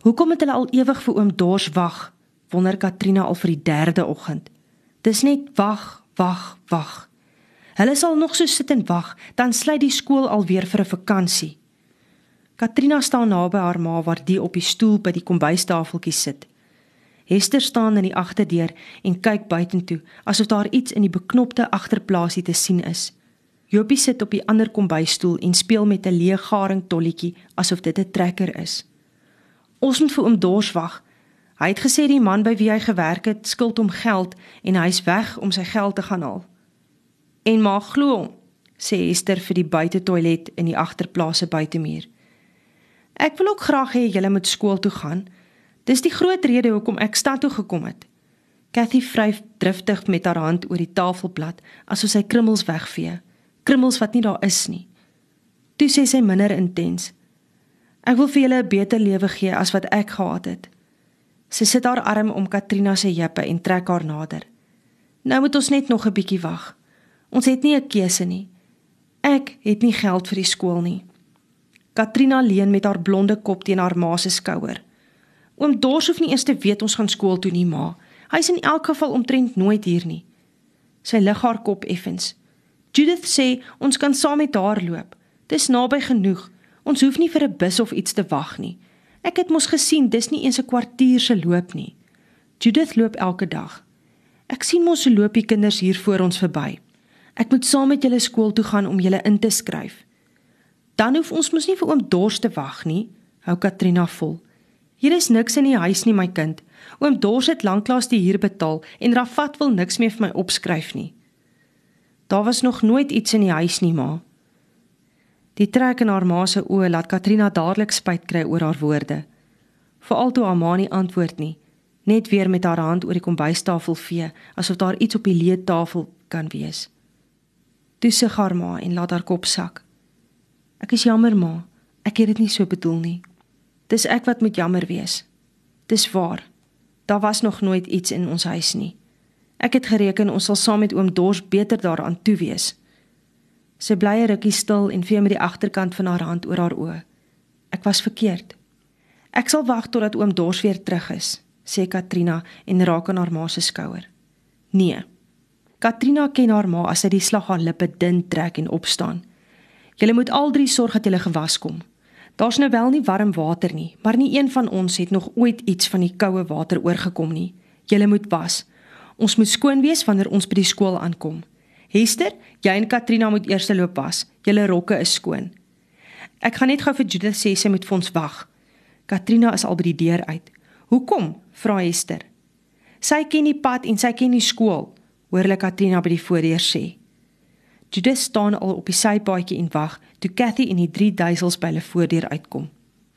Hoekom het hulle al ewig vir oom Dors wag? Wonder Katrina al vir die derde oggend. Dis net wag, wag, wag. Hulle sal nog so sit en wag, dan sluit die skool alweer vir 'n vakansie. Katrina staan naby haar ma waar die op die stoel by die kombuistafeltjie sit. Hester staan in die agterdeur en kyk buitentoe asof daar iets in die beknopte agterplaasie te sien is. Jopie sit op die ander kombuisstoel en speel met 'n leë garing tolletjie asof dit 'n trekker is. Ons moet vir oom Dors wag. Hy het gesê die man by wie hy gewerk het skuld hom geld en hy's weg om sy geld te gaan haal. En maar glo hom, sê Esther vir die buitetoilet in die agterplase buitemuur. Ek wil ook graag hê julle moet skool toe gaan. Dis die groot rede hoekom ek stad toe gekom het. Cathy vryf driftig met haar hand oor die tafelblad asof sy krummels wegvee. Krummels wat nie daar is nie. Toe sê sy minder intens: Ek wil vir julle 'n beter lewe gee as wat ek gehad het. Sy sit haar arm om Katrina se heupe en trek haar nader. Nou moet ons net nog 'n bietjie wag. Ons het nie 'n keuse nie. Ek het nie geld vir die skool nie. Katrina leun met haar blonde kop teen haar ma se skouer. Oom Dors hoef nie eers te weet ons gaan skool toe nie, ma. Hy's in elk geval omtrent nooit hier nie. Sy lig haar kop effens. Judith sê ons kan saam met haar loop. Dis naby genoeg. Ons hoef nie vir 'n bus of iets te wag nie. Ek het mos gesien dis nie eens 'n kwartier se loop nie. Judith loop elke dag. Ek sien mos hoe loop die kinders hier voor ons verby. Ek moet saam met julle skool toe gaan om julle in te skryf. Dan hoef ons mos nie vir oom Dors te wag nie, hou Katrina vol. Hier is niks in die huis nie, my kind. Oom Dors het lanklaas die huur betaal en Rafat wil niks meer vir my opskryf nie. Daar was nog nooit iets in die huis nie, ma. Die trek in haar ma se oë laat Katrina dadelik spyt kry oor haar woorde. Veral toe haar ma nie antwoord nie, net weer met haar hand oor die kombuistafel vee asof daar iets op die leetafel kan wees. Toe sug haar ma en laat haar kop sak. Ek is jammer ma, ek het dit nie so bedoel nie. Dis ek wat moet jammer wees. Dis waar. Daar was nog nooit iets in ons huis nie. Ek het gereken ons sal saam met oom Dors beter daaraan toe wees. Sy bly 'n rukkie stil en vee met die agterkant van haar hand oor haar oë. Ek was verkeerd. Ek sal wag totdat oom Dors weer terug is, sê Katrina en raak aan haar ma se skouer. Nee. Katrina ken haar ma as sy die slag haar lippe dun trek en opstaan. Julle moet al drie sorg dat julle gewas kom. Daar's nou wel nie warm water nie, maar nie een van ons het nog ooit iets van die koue water oorgekom nie. Julle moet was. Ons moet skoon wees wanneer ons by die skool aankom. Hester, jy en Katrina moet eers loop was. Julle rokke is skoon. Ek gaan net gou vir Judith sê sy moet vir ons wag. Katrina is al by die deur uit. Hoekom? vra Hester. Sy ken die pad en sy ken die skool, hoor hulle Katrina by die voordeur sê. Judith staan al op die sypaadjie en wag toe Cathy en die drie duisels by hulle voordeur uitkom.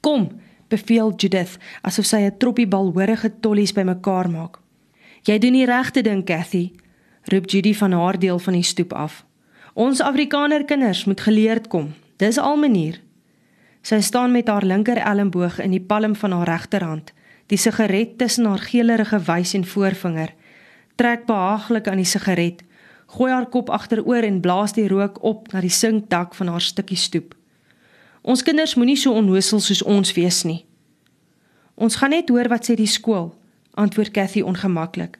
Kom, beveel Judith asof sy 'n troppie balhorige tollies bymekaar maak. Jy doen die regte ding, Cathy, roep Judy van haar deel van die stoep af. Ons Afrikaner kinders moet geleerd kom. Dis al manier. Sy staan met haar linker elmboog in die palm van haar regterhand, die sigaret tussen haar geelerige wys en voorvinger. Trek behaaglik aan die sigaret, gooi haar kop agteroor en blaas die rook op na die sinkdak van haar stukkie stoep. Ons kinders moenie so onnoosel soos ons wees nie. Ons gaan net hoor wat sê die skool, antwoord Cathy ongemaklik.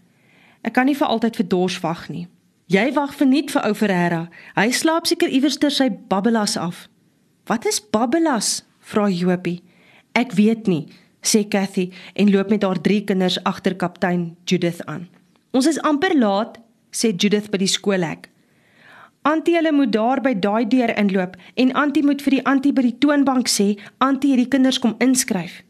Ek kan nie vir altyd vir Dors wag nie. Jy wag vir net vir ou Ferreira. Hy slaap seker iewers ter sy babbelas af. Wat is babbelas? vra Jopie. Ek weet nie, sê Cathy en loop met haar drie kinders agter kaptein Judith aan. Ons is amper laat, sê Judith by die skoolhek. Antie hulle moet daar by daai deur inloop en Antie moet vir die Antie by die toonbank sê Antie het die kinders kom inskryf.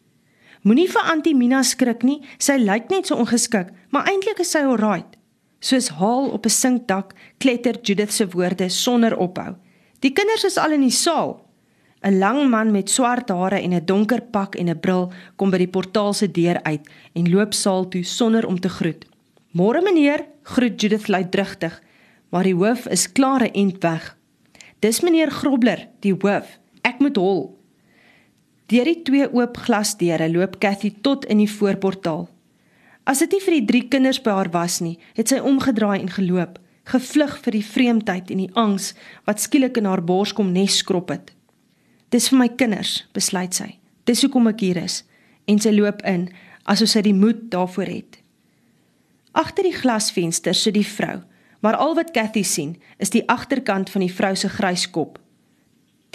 Moenie vir Antie Mina skrik nie. Sy lyk net so ongeskik, maar eintlik is sy alright. Soos haal op 'n sinkdak kletter Judith se woorde sonder ophou. Die kinders is al in die saal. 'n Lang man met swart hare en 'n donker pak en 'n bril kom by die portaal se deur uit en loop saal toe sonder om te groet. "Môre meneer," groet Judith luidrigtig, maar die hoof is klare end weg. "Dis meneer Grobler, die hoof. Ek moet hol." Deur die twee oop glasdeure loop Cathy tot in die voorportaal. As dit nie vir die drie kinders by haar was nie, het sy omgedraai en geloop, gevlug vir die vreemdheid en die angs wat skielik in haar bors kom nes skrop het. Dis vir my kinders, besluit sy. Dis hoekom ek hier is en sy loop in asof sy die moed daarvoor het. Agter die glasvenster sit die vrou, maar al wat Cathy sien is die agterkant van die vrou se grys kop.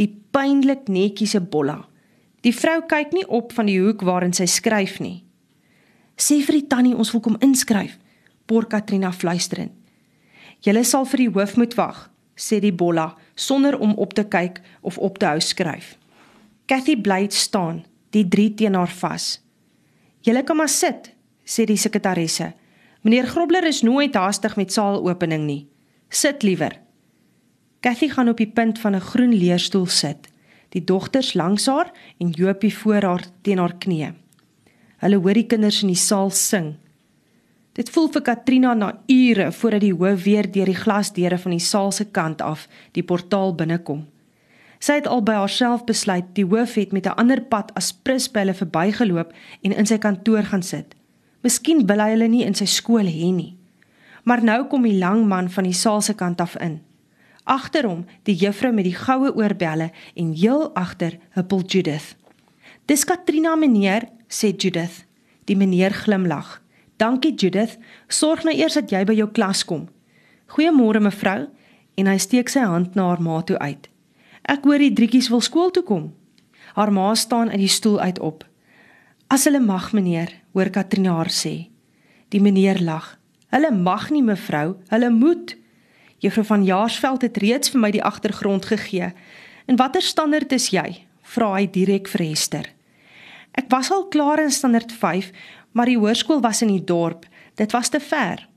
Die pynlik netjiese bolla. Die vrou kyk nie op van die hoek waarin sy skryf nie. Sê vir die tannie ons wil kom inskryf, por Katrina fluisterend. Julle sal vir die hoof moet wag, sê die bolla sonder om op te kyk of op te hou skryf. Cathy bly staan, die drie teen haar vas. "Julle kan maar sit," sê die sekretaresse. "Meneer Grobler is nooit haastig met saalopening nie. Sit liewer." Cathy gaan op die punt van 'n groen leerstoel sit. Die dogters langs haar en Jopie voor haar teen haar knieë. Hulle hoor die kinders in die saal sing. Dit voel vir Katrina na ure voordat die hoof weer deur die glasdeure van die saal se kant af die portaal binnekom. Sy het al by haarself besluit die hoof het met 'n ander pad as prins by hulle verbygeloop en in sy kantoor gaan sit. Miskien wil hy hulle nie in sy skool hê nie. Maar nou kom die lang man van die saal se kant af in. Agter hom die juffrou met die goue oorbelle en heel agter huppel Judith. "Dis Katrina meneer," sê Judith. Die meneer glimlag. Dankie Judith. Sorg nou eers dat jy by jou klas kom. Goeiemôre mevrou en hy steek sy hand na haar ma toe uit. Ek hoor die drietjies wil skool toe kom. Haar ma staan uit die stoel uit op. As hulle mag meneer, hoor Katrina haar sê. Die meneer lag. Hulle mag nie mevrou, hulle moet. Juffrou van Jaarsveld het reeds vir my die agtergrond gegee. En watter standaard is jy? vra hy direk vir Hester. Ek was al klaar in standaard maar die hoërskool was in die dorp. Dit was te ver.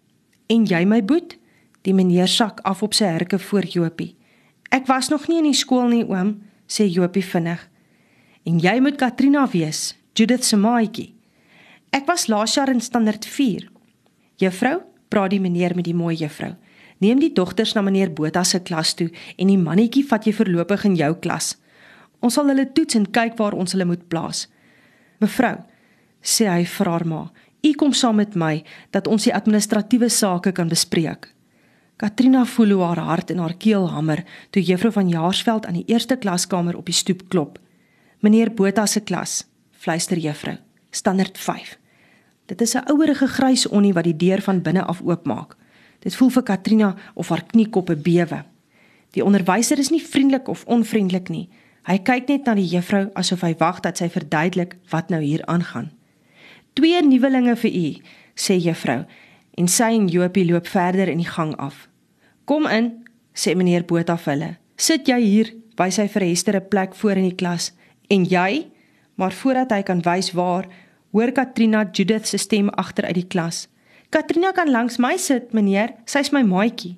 En jy my boet? Die meneer sak af op sy herke voor Jopie. Ek was nog nie in die skool nie, oom, sê Jopie vinnig. En jy moet Katrina wees, Judith se maatjie. Ek was laas jaar in standaard 4. Juffrou, praat die meneer met die mooi juffrou. Neem die dogters na meneer Botha se klas toe en die mannetjie vat jy verlopig in jou klas. Ons sal hulle toets en kyk waar ons hulle moet plaas. Mevrou, sê hy vir haar ma. "U kom saam met my dat ons die administratiewe sake kan bespreek." Katrina voel hoe haar hart in haar keel hamer toe juffrou van Jaarsveld aan die eerste klaskamer op die stoep klop. "Meneer Botha se klas," fluister juffrou. "Standaard 5." Dit is 'n ouerige grys onnie wat die deur van binne af oopmaak. Dit voel vir Katrina of haar kniekoppe bewe. Die onderwyser is nie vriendelik of onvriendelik nie. Hy kyk net na die juffrou asof hy wag dat sy verduidelik wat nou hier aangaan twee nuwelinge vir u, sê juffrou. En sy en Jopie loop verder in die gang af. Kom in, sê meneer Botha vir hulle. Sit jy hier, wys hy vir Hester 'n plek voor in die klas. En jy? Maar voordat hy kan wys waar, hoor Katrina Judith se stem agter uit die klas. Katrina kan langs my sit, meneer. Sy's my maatjie.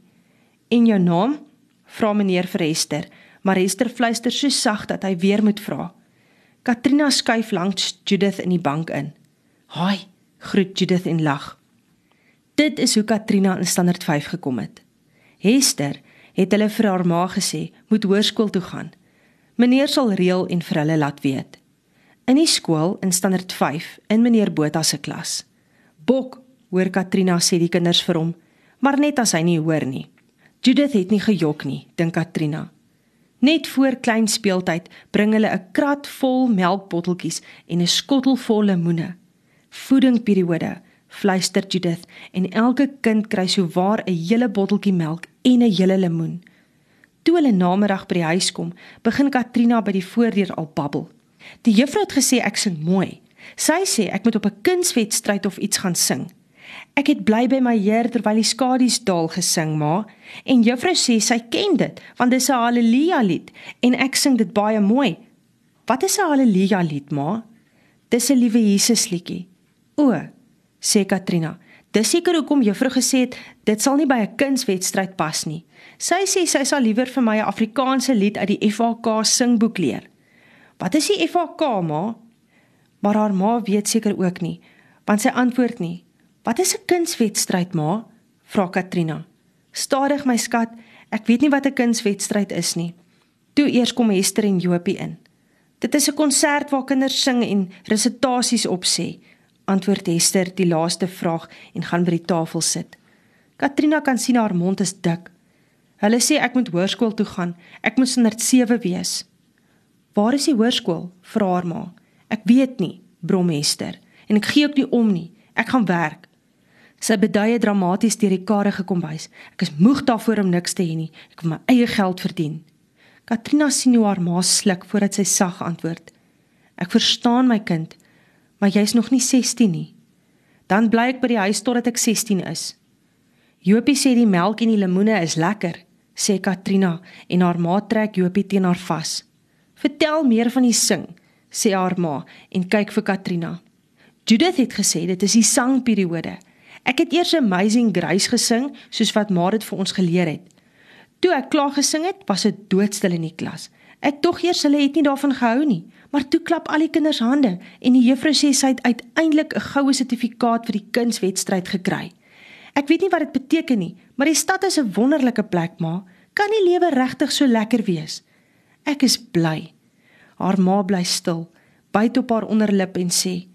En jou naam? vra meneer vir Hester, maar Hester fluister so sag dat hy weer moet vra. Katrina skuif langs Judith in die bank in. "Haai," groet Judith en lag. Dit is hoe Katrina in standaard 5 gekom het. Hester het hulle vir haar ma gesê, "Moet hoërskool toe gaan. Meneer sal reël en vir hulle laat weet." In die skool in standaard 5 in meneer Botha se klas. "Bok," hoor Katrina sê die kinders vir hom, maar net as hy nie hoor nie. Judith het nie gejok nie, dink Katrina. Net voor klein speeltyd bring hulle 'n krat vol melkbotteltjies en 'n skottel vol lemoene voedingperiode, fluister Judith en elke kind kry so waar 'n hele botteltjie melk en 'n hele lemoen. Toe hulle namiddag by die huis kom, begin Katrina by die voordeur al babbel. Die juffrou het gesê ek sing mooi. Sy sê ek moet op 'n kunswedstryd of iets gaan sing. Ek het bly by my heer terwyl die skadu's daal gesing, ma, en juffrou sê sy ken dit want dit is 'n haleluja lied en ek sing dit baie mooi. Wat is 'n haleluja lied, ma? Dis 'n liewe Jesus liedjie. O, sê Katrina. Dis seker hoekom juffrou gesê het dit sal nie by 'n kunswedstryd pas nie. Sy sê sy sal liewer vir my 'n Afrikaanse lied uit die FHK singboek leer. Wat is die FHK, ma? Maar haar ma weet seker ook nie, want sy antwoord nie. Wat is 'n kunswedstryd, ma? vra Katrina. Stadig my skat, ek weet nie wat 'n kunswedstryd is nie. Toe eers kom Hester en Jopie in. Dit is 'n konsert waar kinders sing en resitasies opsê antwoord Hester die laaste vraag en gaan by die tafel sit. Katrina kan sien haar mond is dik. Hulle sê ek moet hoërskool toe gaan. Ek moet 107 wees. Waar is die hoërskool? vra haar ma. Ek weet nie, brom Hester, en ek gee ook nie om nie. Ek gaan werk. Sy beduie dramaties deur die karige kombuis. Ek is moeg daarvoor om niks te hê nie. Ek wil my eie geld verdien. Katrina sien hoe haar ma sluk voordat sy sag antwoord. Ek verstaan my kind, maar jy's nog nie 16 nie. Dan bly ek by die huis totdat ek 16 is. Jopie sê die melk en die lemoene is lekker, sê Katrina en haar ma trek Jopie teen haar vas. Vertel meer van die sing, sê haar ma en kyk vir Katrina. Judith het gesê dit is die sangperiode. Ek het eers Amazing Grace gesing soos wat maar dit vir ons geleer het. Toe ek klaar gesing het, was dit doodstil in die klas. Ek tog eers hulle het nie daarvan gehou nie, maar toe klap al die kinders hande en die juffrou sê sy het uiteindelik 'n goue sertifikaat vir die kunswedstryd gekry. Ek weet nie wat dit beteken nie, maar die stad is 'n wonderlike plek, ma. Kan die lewe regtig so lekker wees? Ek is bly. Haar ma bly stil, byt op haar onderlip en sê: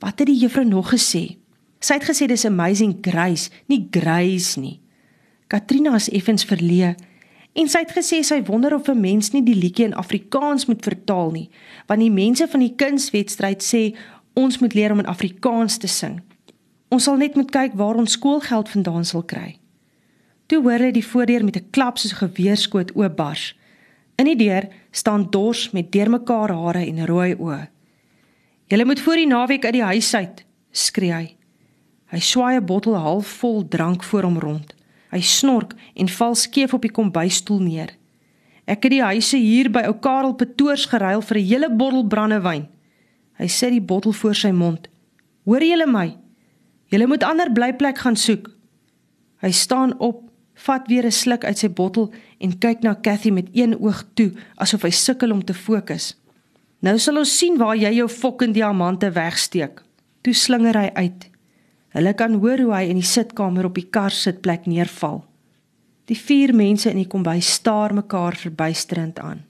"Wat het die juffrou nog gesê?" Sy het gesê dis amazing grace, nie grace nie. Katrina is effens verleë en sy het gesê sy wonder of 'n mens nie die liedjie in Afrikaans moet vertaal nie, want die mense van die kunswedstryd sê ons moet leer om in Afrikaans te sing. Ons sal net moet kyk waar ons skoolgeld vandaan sal kry. Toe hoor hy die voordeur met 'n klap soos 'n geweerskoot oopbars. In die deur staan Dors met deurmekaar hare en rooi oë. "Julle moet voor die naweek uit die huis uit," skree hy. Hy swaai 'n bottel half vol drank voor hom rond. Hy snork en val skeef op die kombuisstoel neer. Ek het die huise hier by ou Karel Petoors geruil vir 'n hele bottel brandewyn. Hy sit die bottel voor sy mond. Hoor julle my? Julle moet ander blyplek gaan soek. Hy staan op, vat weer 'n sluk uit sy bottel en kyk na Cathy met een oog toe asof hy sukkel om te fokus. Nou sal ons sien waar jy jou fokkende diamante wegsteek. Toe slinger hy uit. Hulle kan hoor hoe hy in die sitkamer op die kar sitplek neerval. Die vier mense in die kombuis staar mekaar verbuisterend aan.